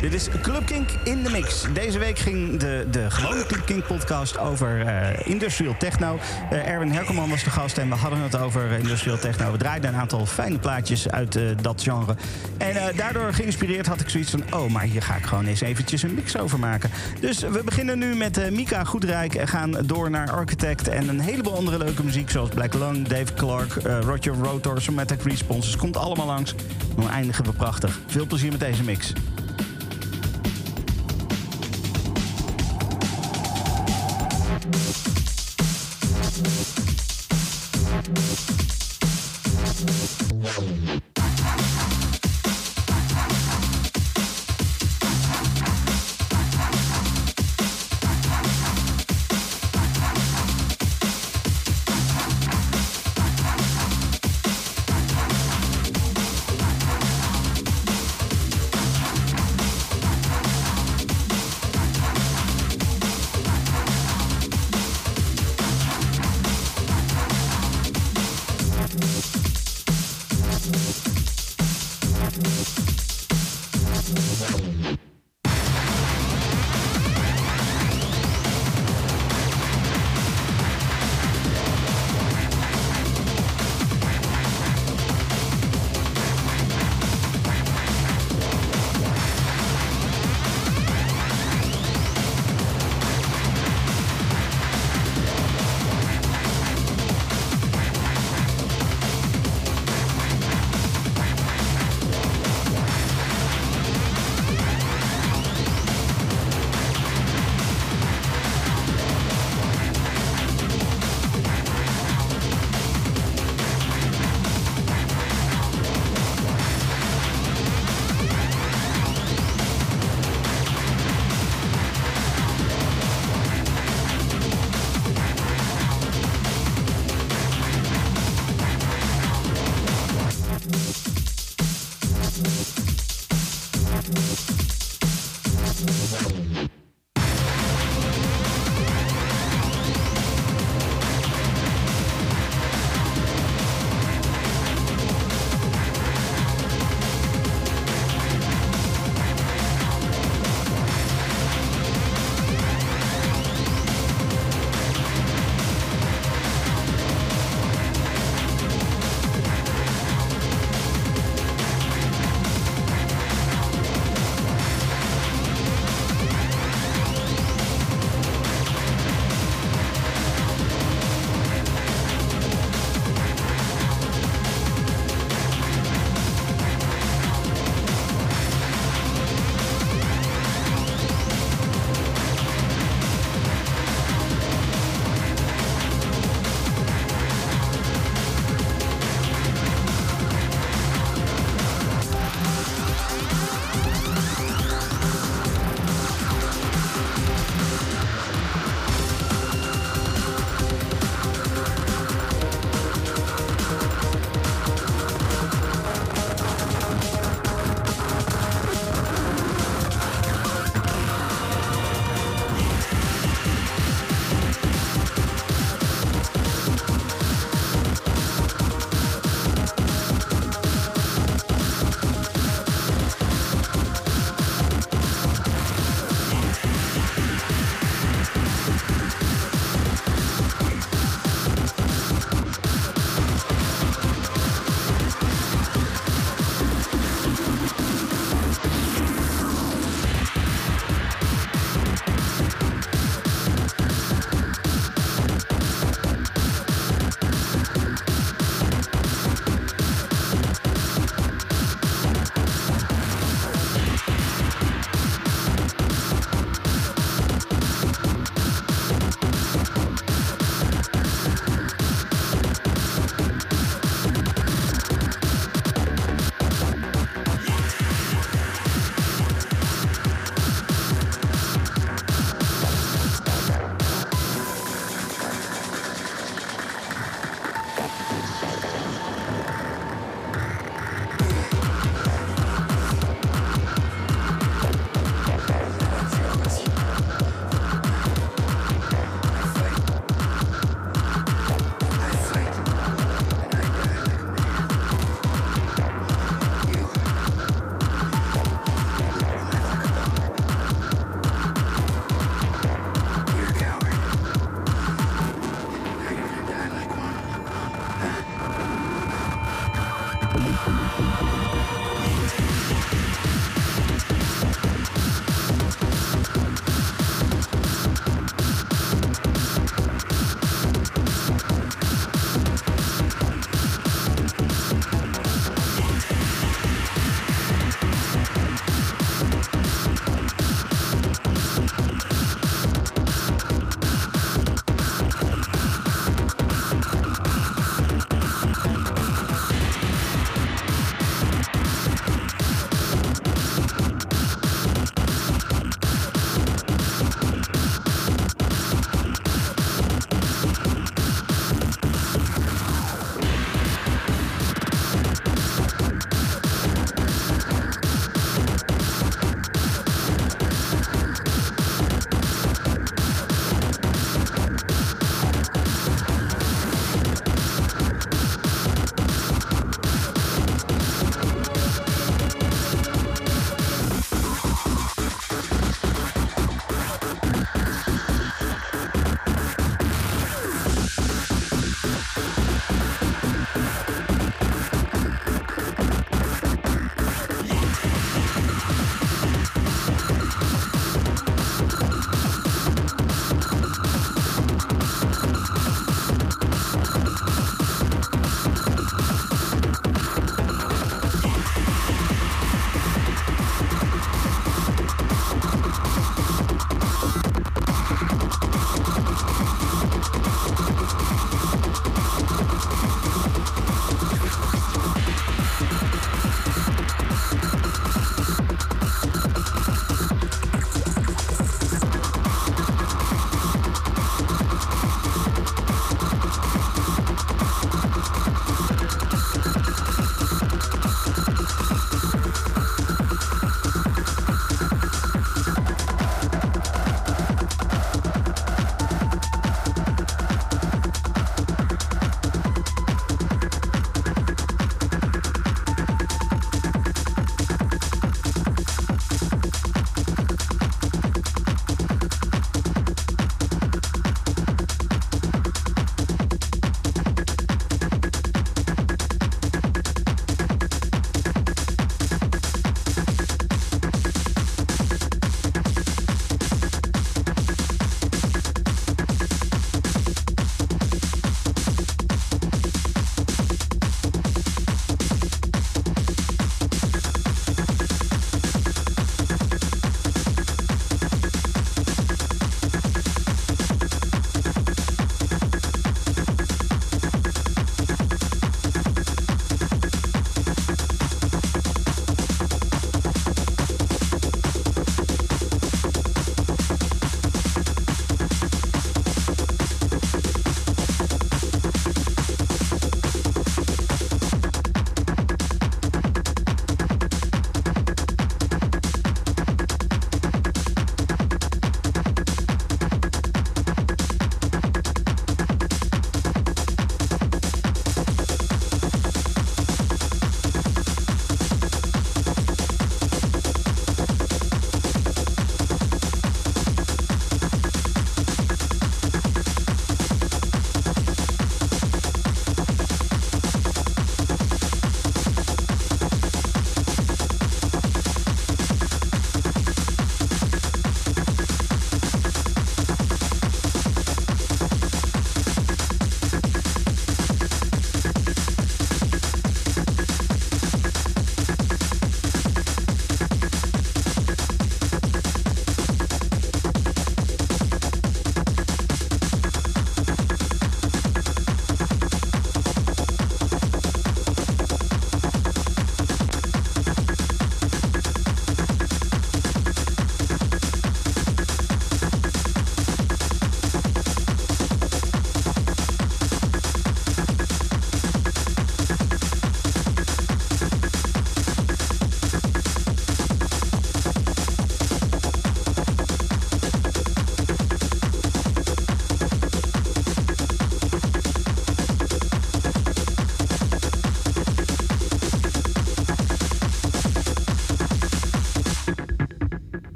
Dit is Club Kink in de mix. Deze week ging de, de gewone Club Kink podcast over eh, industrial techno. Eh, Erwin Herkelman was de gast en we hadden het over industrial techno. We draaiden een aantal fijne plaatjes uit eh, dat genre. En eh, daardoor geïnspireerd had ik zoiets van... oh, maar hier ga ik gewoon eens eventjes een mix over maken. Dus we beginnen nu met eh, Mika Goedrijk... en gaan door naar Architect en een heleboel andere leuke muziek... zoals Black Lung, Dave Clark, eh, Roger Rotor, Somatic Responses. Komt allemaal langs. Dan eindigen we prachtig. Veel plezier met deze mix.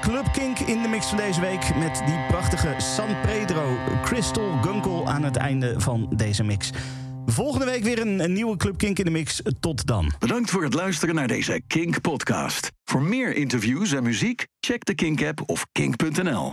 Club Kink in de mix van deze week. Met die prachtige San Pedro Crystal Gunkel aan het einde van deze mix. Volgende week weer een, nieuwe Club Kink in de mix. Tot dan. Bedankt voor het luisteren naar deze Kink podcast. Voor meer interviews en muziek, check de Kink app of kink.nl.